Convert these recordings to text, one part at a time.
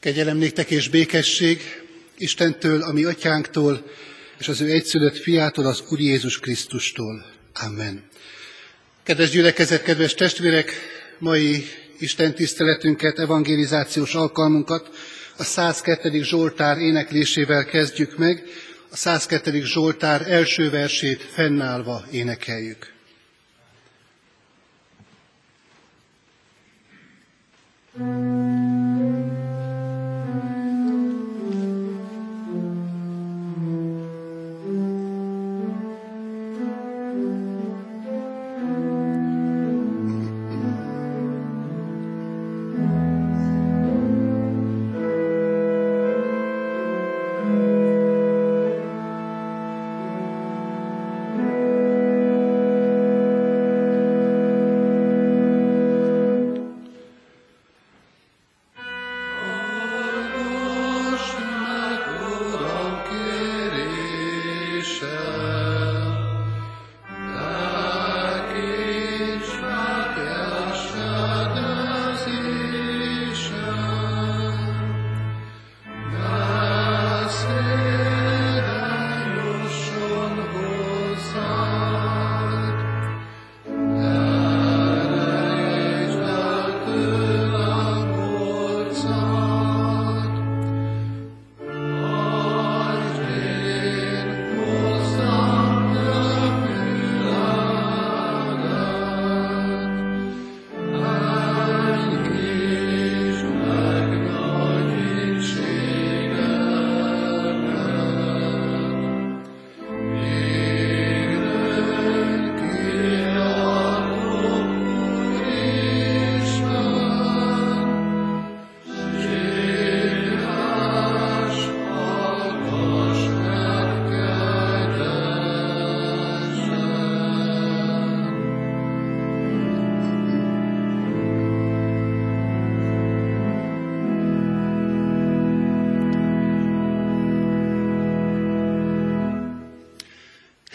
Kegyelem néktek és békesség Istentől, a mi atyánktól, és az ő egyszülött fiától, az Úr Jézus Krisztustól. Amen. Kedves gyülekezet, kedves testvérek, mai Isten tiszteletünket, evangelizációs alkalmunkat a 102. Zsoltár éneklésével kezdjük meg. A 102. Zsoltár első versét fennállva énekeljük.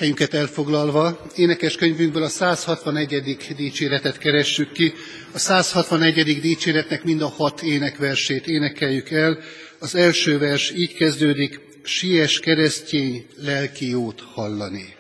Helyünket elfoglalva, énekes könyvünkből a 161. dicséretet keressük ki. A 161. dicséretnek mind a hat énekversét énekeljük el. Az első vers így kezdődik, sies keresztény lelki jót hallani.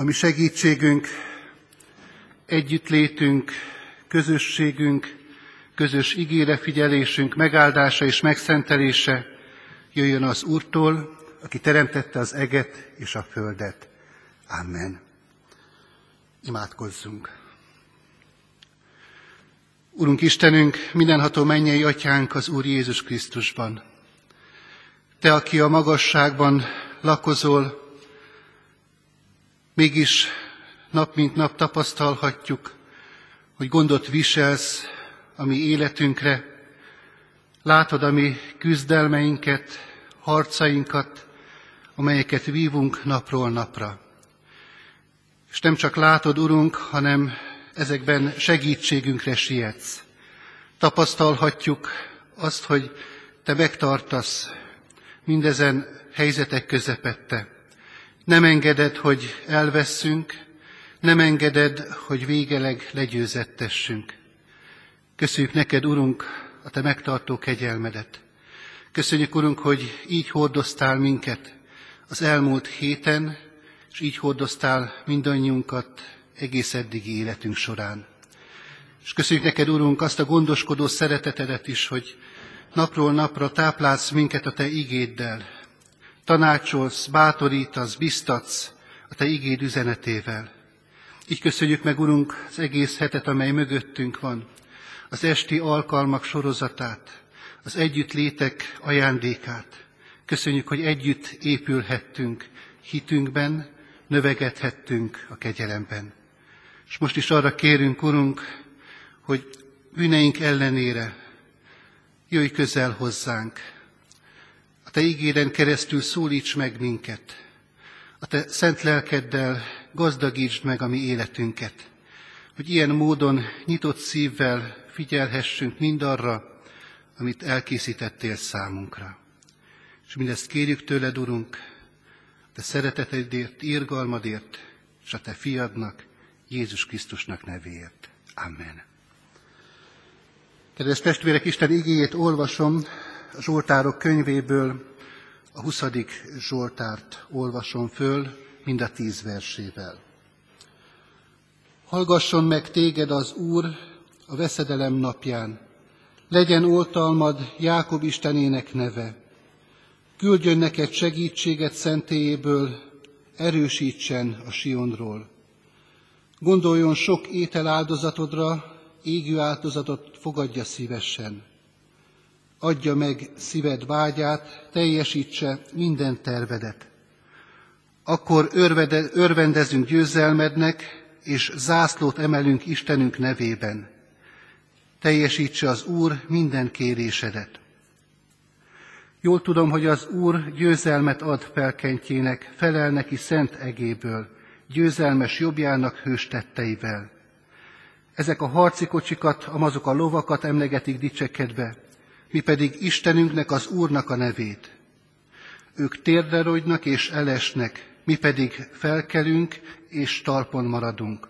Ami segítségünk, együttlétünk, közösségünk, közös ígére figyelésünk, megáldása és megszentelése jöjjön az Úrtól, aki teremtette az eget és a földet. Amen. Imádkozzunk. Urunk Istenünk, mindenható mennyei atyánk az Úr Jézus Krisztusban. Te, aki a magasságban lakozol, mégis nap mint nap tapasztalhatjuk, hogy gondot viselsz a mi életünkre, látod a mi küzdelmeinket, harcainkat, amelyeket vívunk napról napra. És nem csak látod, Urunk, hanem ezekben segítségünkre sietsz. Tapasztalhatjuk azt, hogy Te megtartasz mindezen helyzetek közepette. Nem engeded, hogy elveszünk, nem engeded, hogy végeleg legyőzettessünk. Köszönjük neked, Urunk, a Te megtartó kegyelmedet. Köszönjük, Urunk, hogy így hordoztál minket az elmúlt héten, és így hordoztál mindannyiunkat egész eddigi életünk során. És köszönjük neked, Urunk, azt a gondoskodó szeretetedet is, hogy napról napra táplálsz minket a Te igéddel, tanácsolsz, bátorítasz, biztatsz a Te igéd üzenetével. Így köszönjük meg, Urunk, az egész hetet, amely mögöttünk van, az esti alkalmak sorozatát, az együttlétek ajándékát. Köszönjük, hogy együtt épülhettünk hitünkben, növegedhettünk a kegyelemben. És most is arra kérünk, Urunk, hogy bűneink ellenére jöjj közel hozzánk. A Te ígéden keresztül szólíts meg minket. A Te szent lelkeddel gazdagítsd meg a mi életünket, hogy ilyen módon nyitott szívvel figyelhessünk mindarra, amit elkészítettél számunkra. És mindezt kérjük tőled, Urunk, te szeretetedért, írgalmadért, és a te fiadnak, Jézus Krisztusnak nevéért. Amen. Kedves testvérek, Isten igéjét olvasom a Zsoltárok könyvéből, a 20. Zsoltárt olvasom föl, mind a tíz versével. Hallgasson meg téged az Úr a veszedelem napján, legyen oltalmad Jákob Istenének neve. Küldjön neked segítséget szentélyéből, erősítsen a Sionról. Gondoljon sok étel áldozatodra, égő áldozatot fogadja szívesen. Adja meg szíved vágyát, teljesítse minden tervedet. Akkor örvede, örvendezünk győzelmednek, és zászlót emelünk Istenünk nevében. Teljesítse az Úr minden kérésedet. Jól tudom, hogy az Úr győzelmet ad felkentjének, felel neki szent egéből, győzelmes jobbjának hőstetteivel. Ezek a harci kocsikat, amazok a lovakat emlegetik dicsekedve, mi pedig Istenünknek, az Úrnak a nevét. Ők térdre rogynak és elesnek, mi pedig felkelünk és talpon maradunk.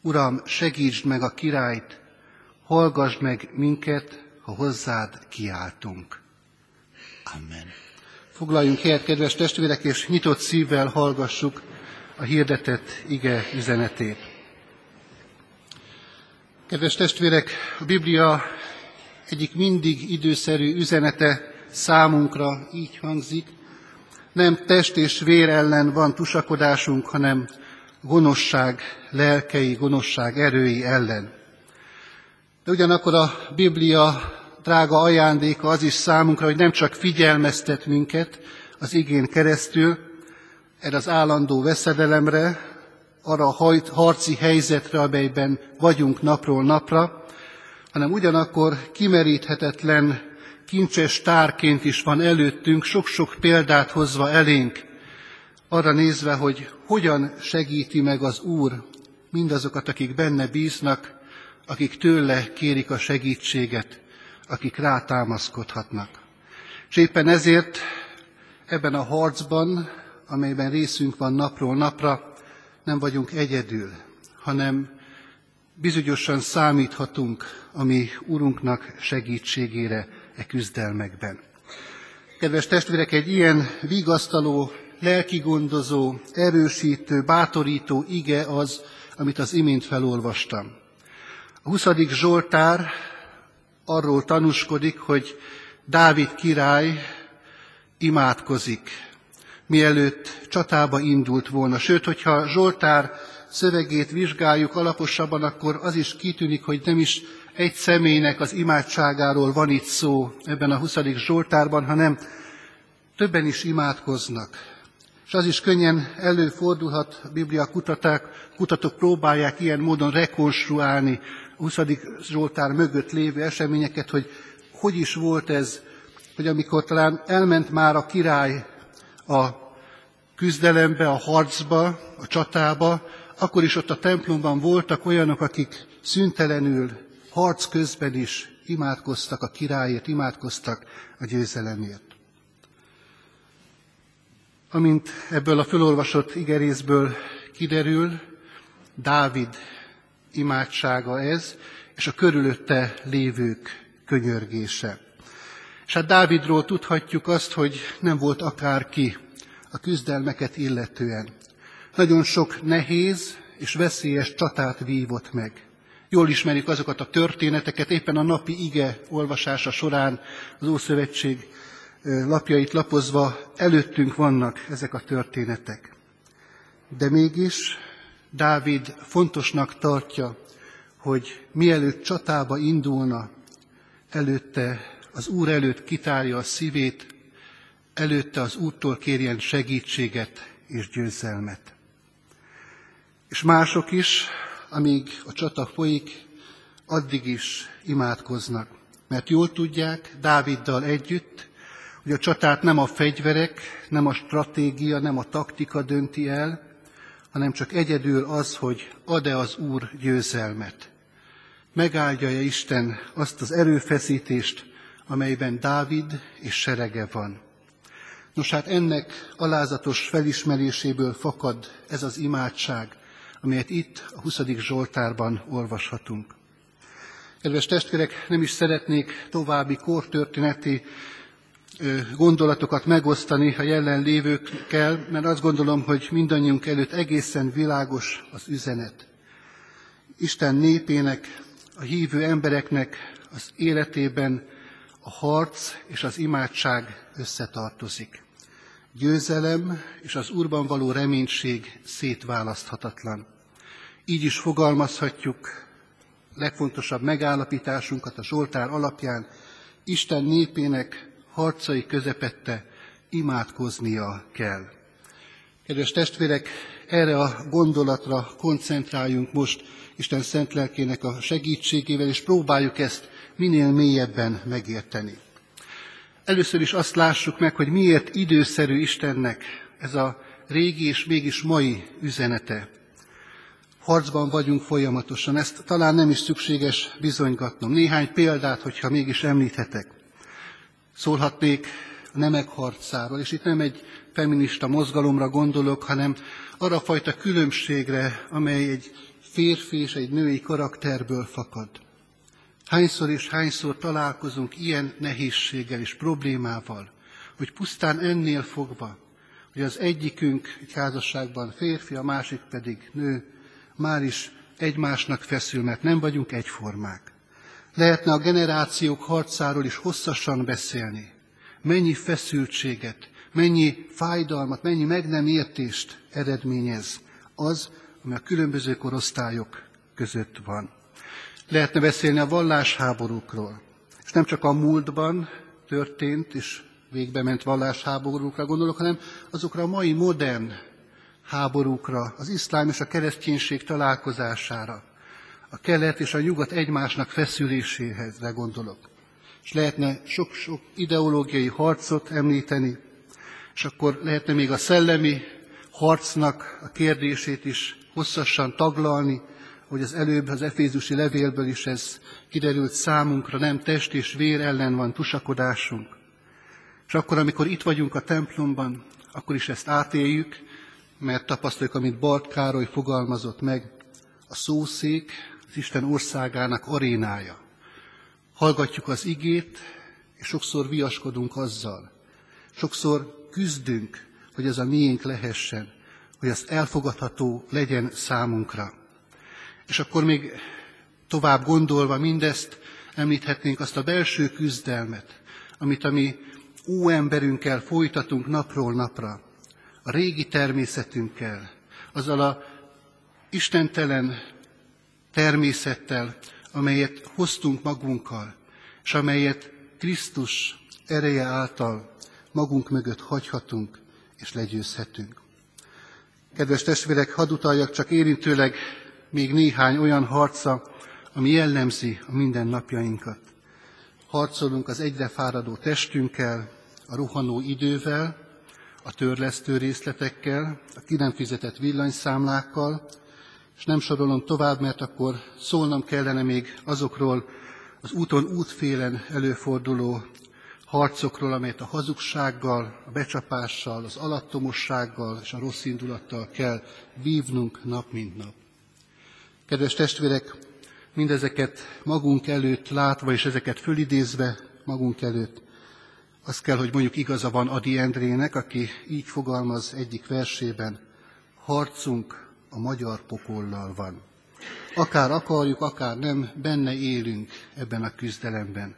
Uram, segítsd meg a királyt, hallgass meg minket, ha hozzád kiáltunk. Amen. Foglaljunk helyet, kedves testvérek, és nyitott szívvel hallgassuk a hirdetett ige üzenetét. Kedves testvérek, a Biblia egyik mindig időszerű üzenete számunkra így hangzik, nem test és vér ellen van tusakodásunk, hanem gonoszság lelkei, gonoszság erői ellen. De ugyanakkor a Biblia drága ajándéka az is számunkra, hogy nem csak figyelmeztet minket az igén keresztül, erre az állandó veszedelemre, arra a harci helyzetre, amelyben vagyunk napról napra, hanem ugyanakkor kimeríthetetlen, kincses tárként is van előttünk, sok-sok példát hozva elénk, arra nézve, hogy hogyan segíti meg az Úr mindazokat, akik benne bíznak, akik tőle kérik a segítséget, akik rá támaszkodhatnak. És éppen ezért ebben a harcban, amelyben részünk van napról napra, nem vagyunk egyedül, hanem bizonyosan számíthatunk a mi Urunknak segítségére e küzdelmekben. Kedves testvérek, egy ilyen vigasztaló lelkigondozó, erősítő, bátorító ige az, amit az imént felolvastam. A 20. Zsoltár arról tanúskodik, hogy Dávid király imádkozik, mielőtt csatába indult volna. Sőt, hogyha Zsoltár szövegét vizsgáljuk alaposabban, akkor az is kitűnik, hogy nem is egy személynek az imádságáról van itt szó ebben a 20. Zsoltárban, hanem többen is imádkoznak. És az is könnyen előfordulhat, a Biblia kutaták, kutatók próbálják ilyen módon rekonstruálni a 20. Zsoltár mögött lévő eseményeket, hogy hogy is volt ez, hogy amikor talán elment már a király a küzdelembe, a harcba, a csatába, akkor is ott a templomban voltak olyanok, akik szüntelenül, harc közben is imádkoztak a királyért, imádkoztak a győzelemért. Amint ebből a fölolvasott igerészből kiderül, Dávid imádsága ez, és a körülötte lévők könyörgése. És hát Dávidról tudhatjuk azt, hogy nem volt akárki a küzdelmeket illetően. Nagyon sok nehéz és veszélyes csatát vívott meg. Jól ismerjük azokat a történeteket, éppen a napi ige olvasása során az Ószövetség lapjait lapozva előttünk vannak ezek a történetek. De mégis Dávid fontosnak tartja, hogy mielőtt csatába indulna, előtte az Úr előtt kitárja a szívét, előtte az Úrtól kérjen segítséget és győzelmet. És mások is, amíg a csata folyik, addig is imádkoznak, mert jól tudják, Dáviddal együtt, hogy a csatát nem a fegyverek, nem a stratégia, nem a taktika dönti el, hanem csak egyedül az, hogy ad-e az Úr győzelmet. Megáldja-e Isten azt az erőfeszítést, amelyben Dávid és serege van. Nos hát ennek alázatos felismeréséből fakad ez az imádság, amelyet itt a 20. Zsoltárban olvashatunk. Kedves testvérek, nem is szeretnék további kortörténeti gondolatokat megosztani a jelenlévőkkel, mert azt gondolom, hogy mindannyiunk előtt egészen világos az üzenet. Isten népének, a hívő embereknek az életében a harc és az imádság összetartozik. Győzelem és az Úrban való reménység szétválaszthatatlan. Így is fogalmazhatjuk legfontosabb megállapításunkat a Zsoltár alapján, Isten népének harcai közepette imádkoznia kell. Kedves testvérek, erre a gondolatra koncentráljunk most Isten szent lelkének a segítségével, és próbáljuk ezt minél mélyebben megérteni. Először is azt lássuk meg, hogy miért időszerű Istennek ez a régi és mégis mai üzenete. Harcban vagyunk folyamatosan, ezt talán nem is szükséges bizonygatnom. Néhány példát, hogyha mégis említhetek. Szólhatnék a nemek harcáról, és itt nem egy feminista mozgalomra gondolok, hanem arra fajta különbségre, amely egy férfi és egy női karakterből fakad. Hányszor és hányszor találkozunk ilyen nehézséggel és problémával, hogy pusztán ennél fogva, hogy az egyikünk egy házasságban férfi, a másik pedig nő, már is egymásnak feszül, mert nem vagyunk egyformák. Lehetne a generációk harcáról is hosszasan beszélni. Mennyi feszültséget, mennyi fájdalmat, mennyi meg nem értést eredményez az, ami a különböző korosztályok között van. Lehetne beszélni a vallásháborúkról, és nem csak a múltban történt és végbe ment vallásháborúkra gondolok, hanem azokra a mai modern háborúkra, az iszlám és a kereszténység találkozására, a kelet és a nyugat egymásnak feszüléséhez gondolok. És lehetne sok-sok ideológiai harcot említeni, és akkor lehetne még a szellemi harcnak a kérdését is hosszasan taglalni, hogy az előbb az Efézusi levélből is ez kiderült számunkra, nem test és vér ellen van tusakodásunk. És akkor, amikor itt vagyunk a templomban, akkor is ezt átéljük, mert tapasztaljuk, amit Bart Károly fogalmazott meg, a szószék az Isten országának arénája. Hallgatjuk az igét, és sokszor viaskodunk azzal. Sokszor küzdünk, hogy ez a miénk lehessen, hogy az elfogadható legyen számunkra. És akkor még tovább gondolva mindezt, említhetnénk azt a belső küzdelmet, amit a mi óemberünkkel folytatunk napról napra, a régi természetünkkel, azzal a istentelen természettel, amelyet hoztunk magunkkal, és amelyet Krisztus ereje által magunk mögött hagyhatunk és legyőzhetünk. Kedves testvérek, hadd utaljak csak érintőleg még néhány olyan harca, ami jellemzi a mindennapjainkat. Harcolunk az egyre fáradó testünkkel, a rohanó idővel, a törlesztő részletekkel, a ki nem fizetett villanyszámlákkal, és nem sorolom tovább, mert akkor szólnom kellene még azokról az úton útfélen előforduló harcokról, amelyet a hazugsággal, a becsapással, az alattomossággal és a rossz indulattal kell vívnunk nap mint nap. Kedves testvérek, mindezeket magunk előtt látva és ezeket fölidézve magunk előtt, azt kell, hogy mondjuk igaza van Adi Endrének, aki így fogalmaz egyik versében, harcunk a magyar pokollal van. Akár akarjuk, akár nem, benne élünk ebben a küzdelemben.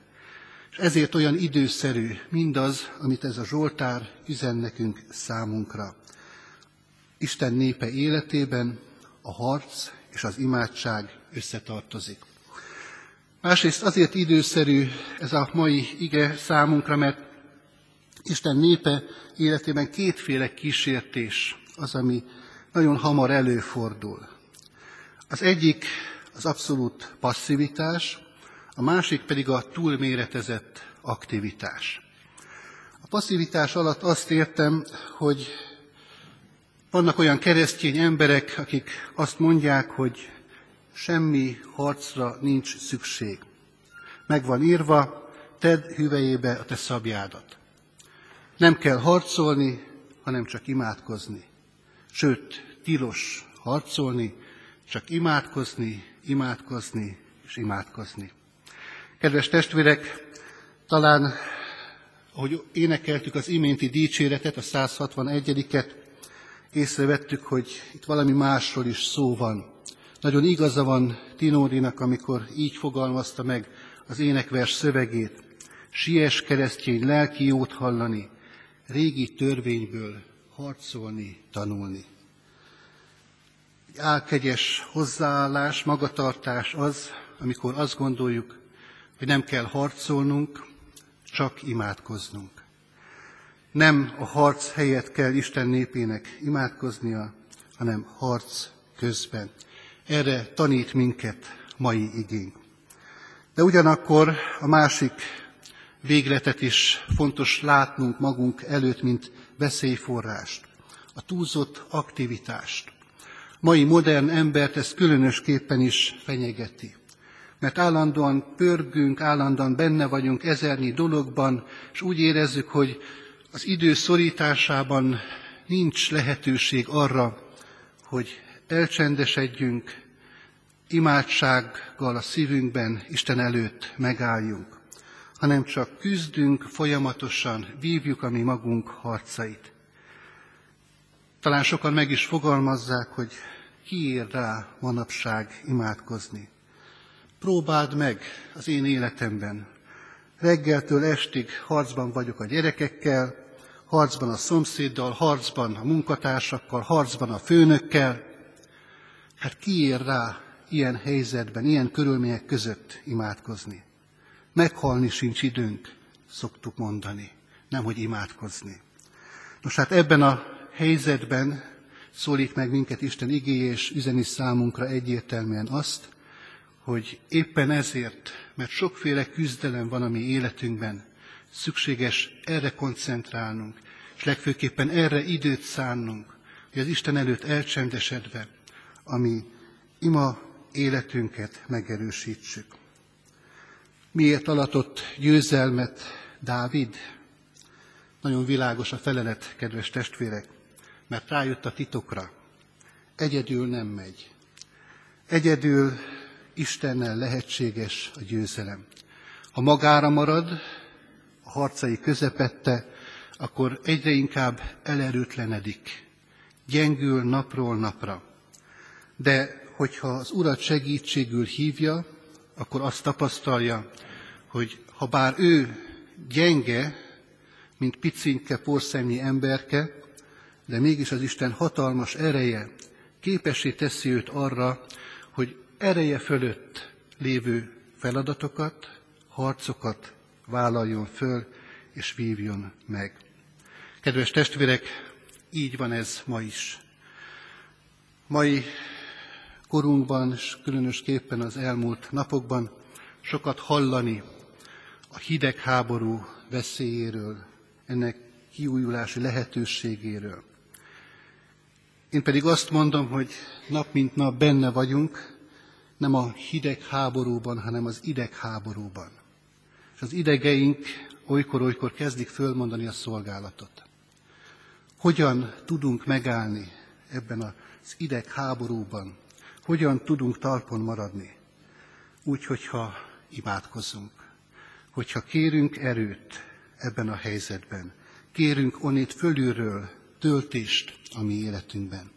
És ezért olyan időszerű mindaz, amit ez a Zsoltár üzen nekünk számunkra. Isten népe életében a harc és az imádság összetartozik. Másrészt azért időszerű ez a mai ige számunkra, mert Isten népe életében kétféle kísértés az, ami nagyon hamar előfordul. Az egyik az abszolút passzivitás, a másik pedig a túlméretezett aktivitás. A passzivitás alatt azt értem, hogy vannak olyan keresztény emberek, akik azt mondják, hogy semmi harcra nincs szükség. Meg van írva, tedd hüvelyébe a te szabjádat. Nem kell harcolni, hanem csak imádkozni. Sőt, tilos harcolni, csak imádkozni, imádkozni és imádkozni. Kedves testvérek, talán, ahogy énekeltük az iménti dicséretet, a 161-et, észrevettük, hogy itt valami másról is szó van. Nagyon igaza van Tinódinak, amikor így fogalmazta meg az énekvers szövegét. Sies keresztény lelki jót hallani, régi törvényből harcolni, tanulni. Egy álkegyes hozzáállás, magatartás az, amikor azt gondoljuk, hogy nem kell harcolnunk, csak imádkoznunk. Nem a harc helyett kell Isten népének imádkoznia, hanem harc közben. Erre tanít minket mai igény. De ugyanakkor a másik végletet is fontos látnunk magunk előtt, mint veszélyforrást, a túlzott aktivitást. Mai modern embert ez különösképpen is fenyegeti. Mert állandóan pörgünk, állandóan benne vagyunk ezernyi dologban, és úgy érezzük, hogy az idő szorításában nincs lehetőség arra, hogy elcsendesedjünk, imádsággal a szívünkben Isten előtt megálljunk hanem csak küzdünk folyamatosan, vívjuk a mi magunk harcait. Talán sokan meg is fogalmazzák, hogy kiír rá manapság imádkozni. Próbáld meg az én életemben. Reggeltől estig harcban vagyok a gyerekekkel, harcban a szomszéddal, harcban a munkatársakkal, harcban a főnökkel. Hát kiír rá ilyen helyzetben, ilyen körülmények között imádkozni. Meghalni sincs időnk, szoktuk mondani, nem hogy imádkozni. Nos hát ebben a helyzetben szólít meg minket Isten igéje, és üzeni számunkra egyértelműen azt, hogy éppen ezért, mert sokféle küzdelem van a mi életünkben, szükséges erre koncentrálnunk, és legfőképpen erre időt szánnunk, hogy az Isten előtt elcsendesedve, ami ima életünket megerősítsük. Miért alatott győzelmet Dávid? Nagyon világos a felelet, kedves testvérek, mert rájött a titokra. Egyedül nem megy. Egyedül Istennel lehetséges a győzelem. Ha magára marad, a harcai közepette, akkor egyre inkább elerőtlenedik, gyengül napról napra. De hogyha az Urat segítségül hívja, akkor azt tapasztalja, hogy ha bár ő gyenge, mint picinke porszemnyi emberke, de mégis az Isten hatalmas ereje képessé teszi őt arra, hogy ereje fölött lévő feladatokat, harcokat vállaljon föl és vívjon meg. Kedves testvérek, így van ez ma is. Mai korunkban, és különösképpen az elmúlt napokban sokat hallani a hidegháború veszélyéről, ennek kiújulási lehetőségéről. Én pedig azt mondom, hogy nap mint nap benne vagyunk, nem a hidegháborúban, hanem az idegháborúban. És az idegeink olykor-olykor kezdik fölmondani a szolgálatot. Hogyan tudunk megállni ebben az idegháborúban? Hogyan tudunk talpon maradni? Úgy, hogyha imádkozunk, hogyha kérünk erőt ebben a helyzetben, kérünk onnét fölülről töltést a mi életünkben.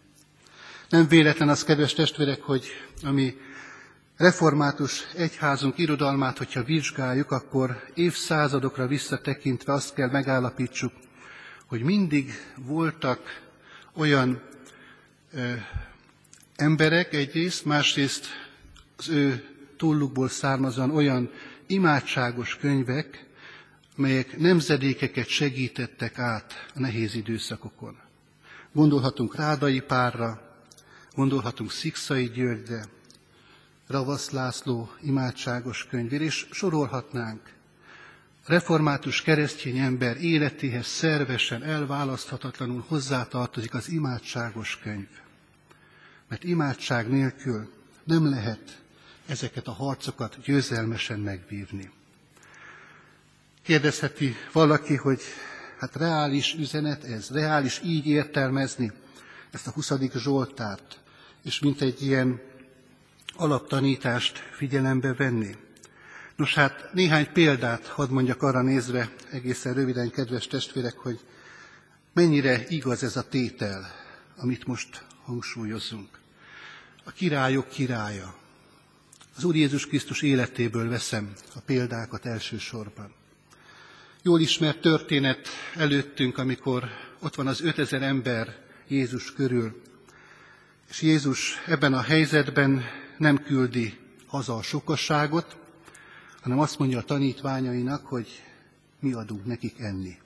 Nem véletlen az, kedves testvérek, hogy ami református egyházunk irodalmát, hogyha vizsgáljuk, akkor évszázadokra visszatekintve azt kell megállapítsuk, hogy mindig voltak olyan ö, emberek egyrészt, másrészt az ő túllukból származóan olyan imádságos könyvek, melyek nemzedékeket segítettek át a nehéz időszakokon. Gondolhatunk Rádai Párra, gondolhatunk Szikszai Györgyre, Ravasz László imádságos könyvére, és sorolhatnánk. Református keresztény ember életéhez szervesen, elválaszthatatlanul hozzátartozik az imádságos könyv. Mert imádság nélkül nem lehet ezeket a harcokat győzelmesen megvívni. Kérdezheti valaki, hogy hát reális üzenet ez, reális így értelmezni ezt a 20. Zsoltárt, és mint egy ilyen alaptanítást figyelembe venni. Nos hát néhány példát hadd mondjak arra nézve, egészen röviden, kedves testvérek, hogy mennyire igaz ez a tétel, amit most hangsúlyozunk. A királyok királya. Az Úr Jézus Krisztus életéből veszem a példákat elsősorban. Jól ismert történet előttünk, amikor ott van az 5000 ember Jézus körül, és Jézus ebben a helyzetben nem küldi haza a sokasságot, hanem azt mondja a tanítványainak, hogy mi adunk nekik enni.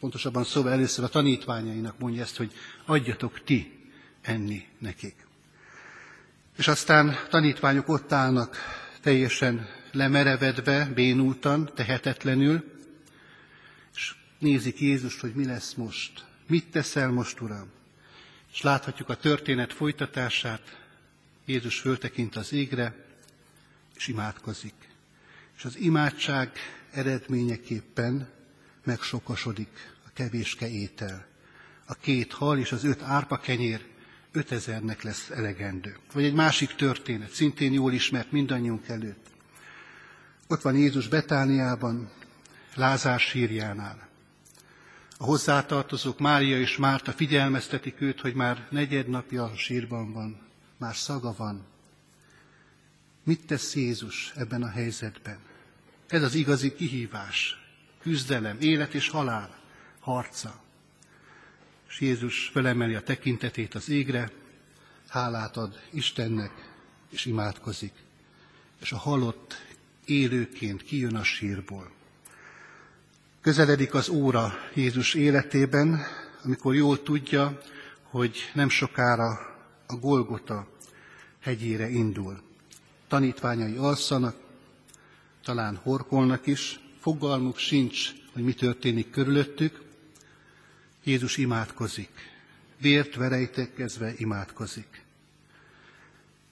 Pontosabban szóval először a tanítványainak mondja ezt, hogy adjatok ti enni nekik. És aztán tanítványok ott állnak teljesen lemerevedve, bénultan, tehetetlenül, és nézik Jézust, hogy mi lesz most. Mit teszel most, Uram? És láthatjuk a történet folytatását. Jézus föltekint az égre, és imádkozik. És az imádság eredményeképpen megsokasodik a kevéske étel. A két hal és az öt árpa kenyér ötezernek lesz elegendő. Vagy egy másik történet, szintén jól ismert mindannyiunk előtt. Ott van Jézus Betániában, Lázár sírjánál. A hozzátartozók Mária és Márta figyelmeztetik őt, hogy már negyed napja a sírban van, már szaga van. Mit tesz Jézus ebben a helyzetben? Ez az igazi kihívás, küzdelem, élet és halál, harca. És Jézus felemeli a tekintetét az égre, hálát ad Istennek, és imádkozik. És a halott élőként kijön a sírból. Közeledik az óra Jézus életében, amikor jól tudja, hogy nem sokára a Golgota hegyére indul. Tanítványai alszanak, talán horkolnak is, fogalmuk sincs, hogy mi történik körülöttük. Jézus imádkozik, vért verejtekezve imádkozik.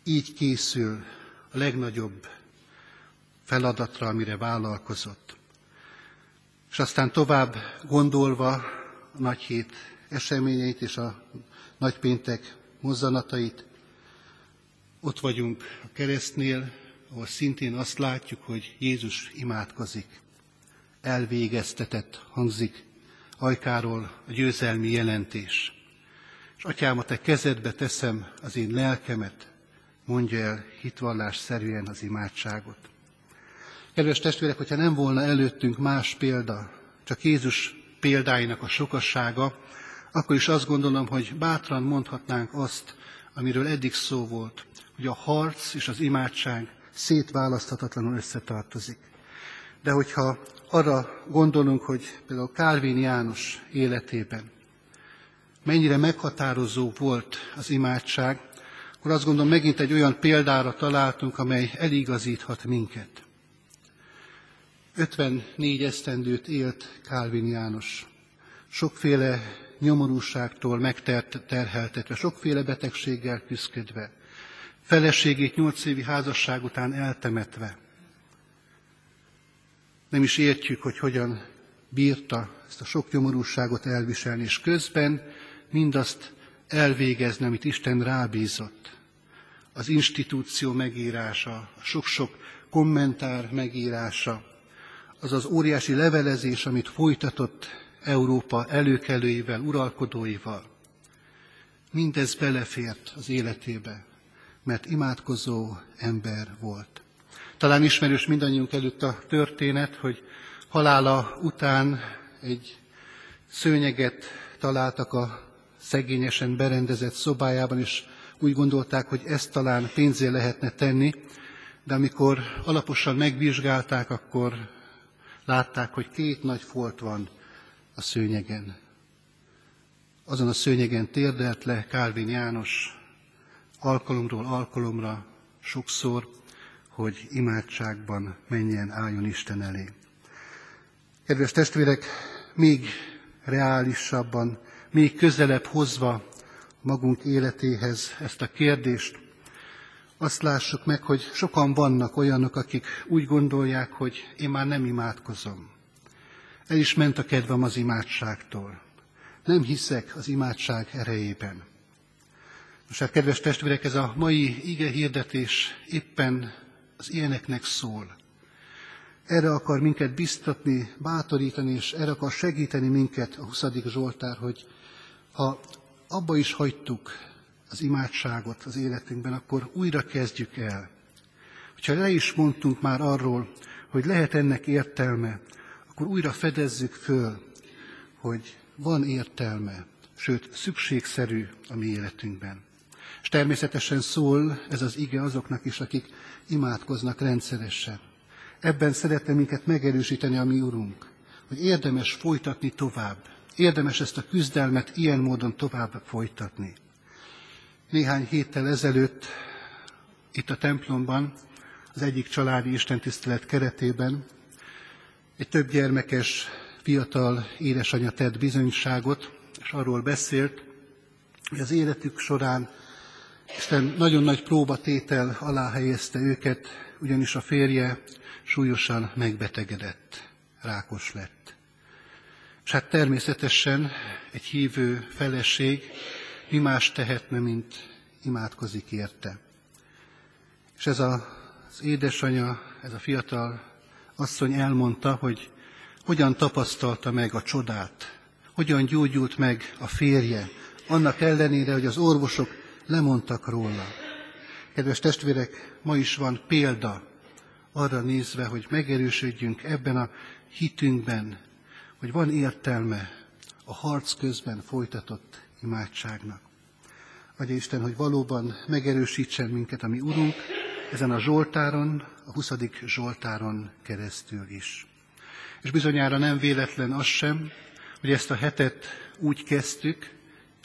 Így készül a legnagyobb feladatra, amire vállalkozott. És aztán tovább gondolva a nagy hét eseményeit és a nagypéntek mozzanatait, ott vagyunk a keresztnél, ahol szintén azt látjuk, hogy Jézus imádkozik. Elvégeztetett hangzik ajkáról a győzelmi jelentés. És atyám, a te kezedbe teszem az én lelkemet, mondja el hitvallás szerűen az imádságot. Kedves testvérek, hogyha nem volna előttünk más példa, csak Jézus példáinak a sokassága, akkor is azt gondolom, hogy bátran mondhatnánk azt, amiről eddig szó volt, hogy a harc és az imádság szétválaszthatatlanul összetartozik. De hogyha arra gondolunk, hogy például Kálvin János életében mennyire meghatározó volt az imádság, akkor azt gondolom megint egy olyan példára találtunk, amely eligazíthat minket. 54 esztendőt élt Kálvin János. Sokféle nyomorúságtól megterheltetve, sokféle betegséggel küzdködve, feleségét nyolc évi házasság után eltemetve. Nem is értjük, hogy hogyan bírta ezt a sok nyomorúságot elviselni, és közben mindazt elvégezni, amit Isten rábízott. Az institúció megírása, sok-sok kommentár megírása, az az óriási levelezés, amit folytatott Európa előkelőivel, uralkodóival. Mindez belefért az életébe, mert imádkozó ember volt. Talán ismerős mindannyiunk előtt a történet, hogy halála után egy szőnyeget találtak a szegényesen berendezett szobájában, és úgy gondolták, hogy ezt talán pénzé lehetne tenni, de amikor alaposan megvizsgálták, akkor látták, hogy két nagy folt van a szőnyegen. Azon a szőnyegen térdelt le Kálvin János alkalomról alkalomra sokszor, hogy imádságban menjen, álljon Isten elé. Kedves testvérek, még reálisabban, még közelebb hozva magunk életéhez ezt a kérdést, azt lássuk meg, hogy sokan vannak olyanok, akik úgy gondolják, hogy én már nem imádkozom. El is ment a kedvem az imádságtól. Nem hiszek az imádság erejében. Most hát, kedves testvérek, ez a mai ige hirdetés éppen az ilyeneknek szól. Erre akar minket biztatni, bátorítani, és erre akar segíteni minket a 20. Zsoltár, hogy ha abba is hagytuk az imádságot az életünkben, akkor újra kezdjük el. Hogyha le is mondtunk már arról, hogy lehet ennek értelme, akkor újra fedezzük föl, hogy van értelme, sőt szükségszerű a mi életünkben. És természetesen szól ez az ige azoknak is, akik imádkoznak rendszeresen. Ebben szeretne minket megerősíteni a mi Urunk, hogy érdemes folytatni tovább, érdemes ezt a küzdelmet ilyen módon tovább folytatni. Néhány héttel ezelőtt itt a templomban, az egyik családi istentisztelet keretében egy több gyermekes fiatal édesanyja tett bizonyságot, és arról beszélt, hogy az életük során Isten nagyon nagy próbatétel alá helyezte őket, ugyanis a férje súlyosan megbetegedett, rákos lett. És hát természetesen egy hívő feleség mi más tehetne, mint imádkozik érte. És ez a, az édesanya, ez a fiatal asszony elmondta, hogy hogyan tapasztalta meg a csodát, hogyan gyógyult meg a férje, annak ellenére, hogy az orvosok lemondtak róla. Kedves testvérek, ma is van példa arra nézve, hogy megerősödjünk ebben a hitünkben, hogy van értelme a harc közben folytatott imádságnak. Adja Isten, hogy valóban megerősítsen minket a mi Urunk ezen a Zsoltáron, a 20. Zsoltáron keresztül is. És bizonyára nem véletlen az sem, hogy ezt a hetet úgy kezdtük,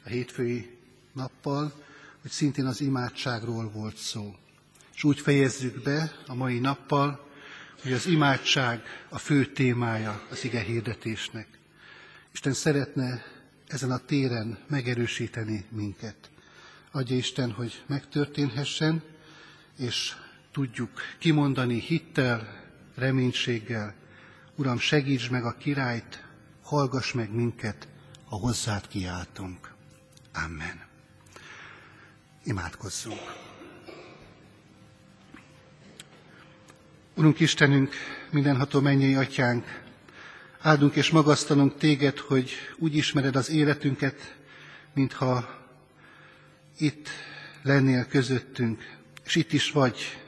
a hétfői nappal, hogy szintén az imádságról volt szó. És úgy fejezzük be a mai nappal, hogy az imádság a fő témája az ige hirdetésnek. Isten szeretne ezen a téren megerősíteni minket. Adja Isten, hogy megtörténhessen, és tudjuk kimondani hittel, reménységgel, Uram, segíts meg a királyt, hallgass meg minket, ha hozzád kiáltunk. Amen. Imádkozzunk. Urunk Istenünk, mindenható mennyei atyánk, Áldunk és magasztalunk téged, hogy úgy ismered az életünket, mintha itt lennél közöttünk, és itt is vagy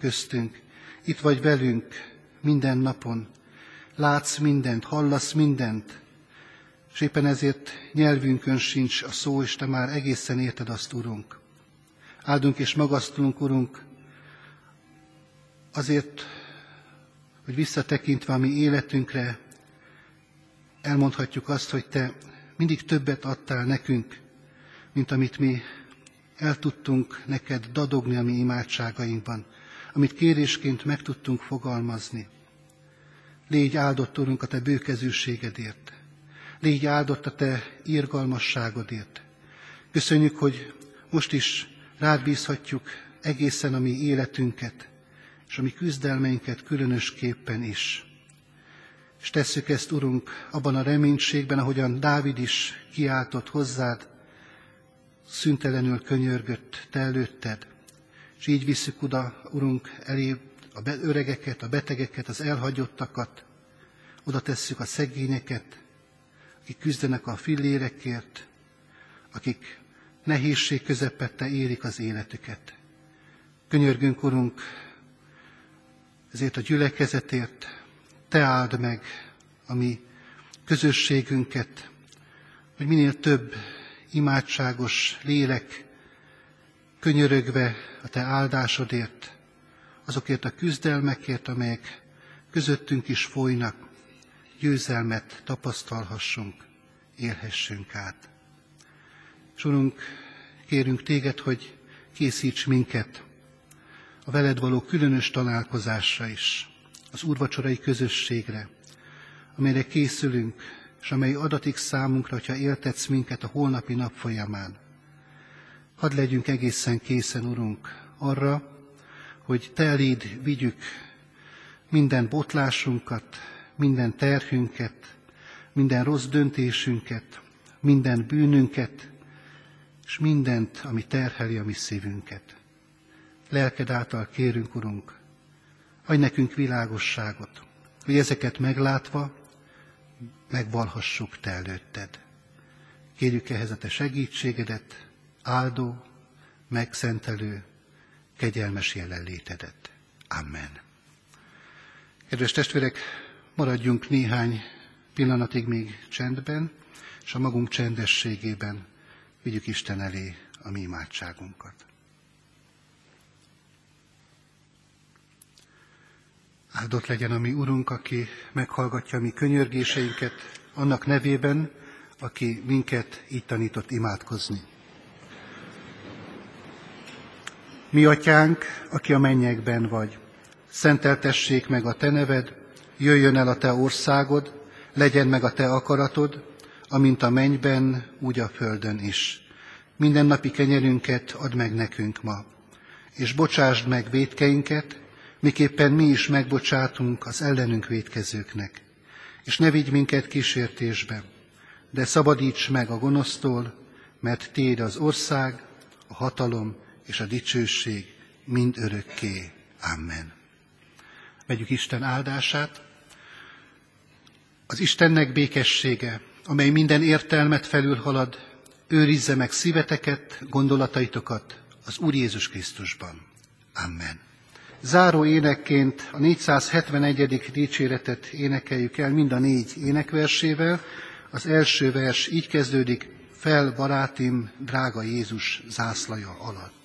köztünk, itt vagy velünk minden napon. Látsz mindent, hallasz mindent, és éppen ezért nyelvünkön sincs a szó, és te már egészen érted azt, Urunk. Áldunk és magasztalunk, Urunk, azért, hogy visszatekintve a mi életünkre, elmondhatjuk azt, hogy Te mindig többet adtál nekünk, mint amit mi el tudtunk neked dadogni a mi imádságainkban, amit kérésként meg tudtunk fogalmazni. Légy áldott, Urunk, a Te bőkezűségedért. Légy áldott a Te írgalmasságodért. Köszönjük, hogy most is rád bízhatjuk egészen a mi életünket, és a mi küzdelmeinket különösképpen is. És tesszük ezt, Urunk, abban a reménységben, ahogyan Dávid is kiáltott hozzád, szüntelenül könyörgött te előtted, és így visszük oda, Urunk, elé a öregeket, a betegeket, az elhagyottakat, oda tesszük a szegényeket, akik küzdenek a fillérekért, akik nehézség közepette érik az életüket. Könyörgünk, Urunk, ezért a gyülekezetért, Te áld meg a mi közösségünket, hogy minél több imádságos lélek könyörögve a Te áldásodért, azokért a küzdelmekért, amelyek közöttünk is folynak, győzelmet tapasztalhassunk, élhessünk át. És Urunk, kérünk Téged, hogy készíts minket a veled való különös találkozásra is, az úrvacsorai közösségre, amelyre készülünk, és amely adatik számunkra, hogyha éltetsz minket a holnapi nap folyamán. Hadd legyünk egészen készen, Urunk, arra, hogy Te eléd vigyük minden botlásunkat, minden terhünket, minden rossz döntésünket, minden bűnünket, és mindent, ami terheli a mi szívünket. Lelked által kérünk, Urunk, adj nekünk világosságot, hogy ezeket meglátva megvalhassuk Te előtted. Kérjük ehhez a Te segítségedet, áldó, megszentelő, kegyelmes jelenlétedet. Amen. Kedves testvérek, maradjunk néhány pillanatig még csendben, és a magunk csendességében vigyük Isten elé a mi imádságunkat. Áldott legyen a mi Urunk, aki meghallgatja a mi könyörgéseinket, annak nevében, aki minket így tanított imádkozni. Mi atyánk, aki a mennyekben vagy, szenteltessék meg a te neved, jöjjön el a te országod, legyen meg a te akaratod, amint a mennyben, úgy a földön is. Minden napi kenyerünket add meg nekünk ma, és bocsásd meg védkeinket, miképpen mi is megbocsátunk az ellenünk védkezőknek. És ne vigy minket kísértésbe, de szabadíts meg a gonosztól, mert Téd az ország, a hatalom és a dicsőség mind örökké. Amen. Vegyük Isten áldását. Az Istennek békessége, amely minden értelmet felülhalad, őrizze meg szíveteket, gondolataitokat az Úr Jézus Krisztusban. Amen. Záró énekként a 471. dicséretet énekeljük el mind a négy énekversével. Az első vers így kezdődik, fel barátim, drága Jézus zászlaja alatt.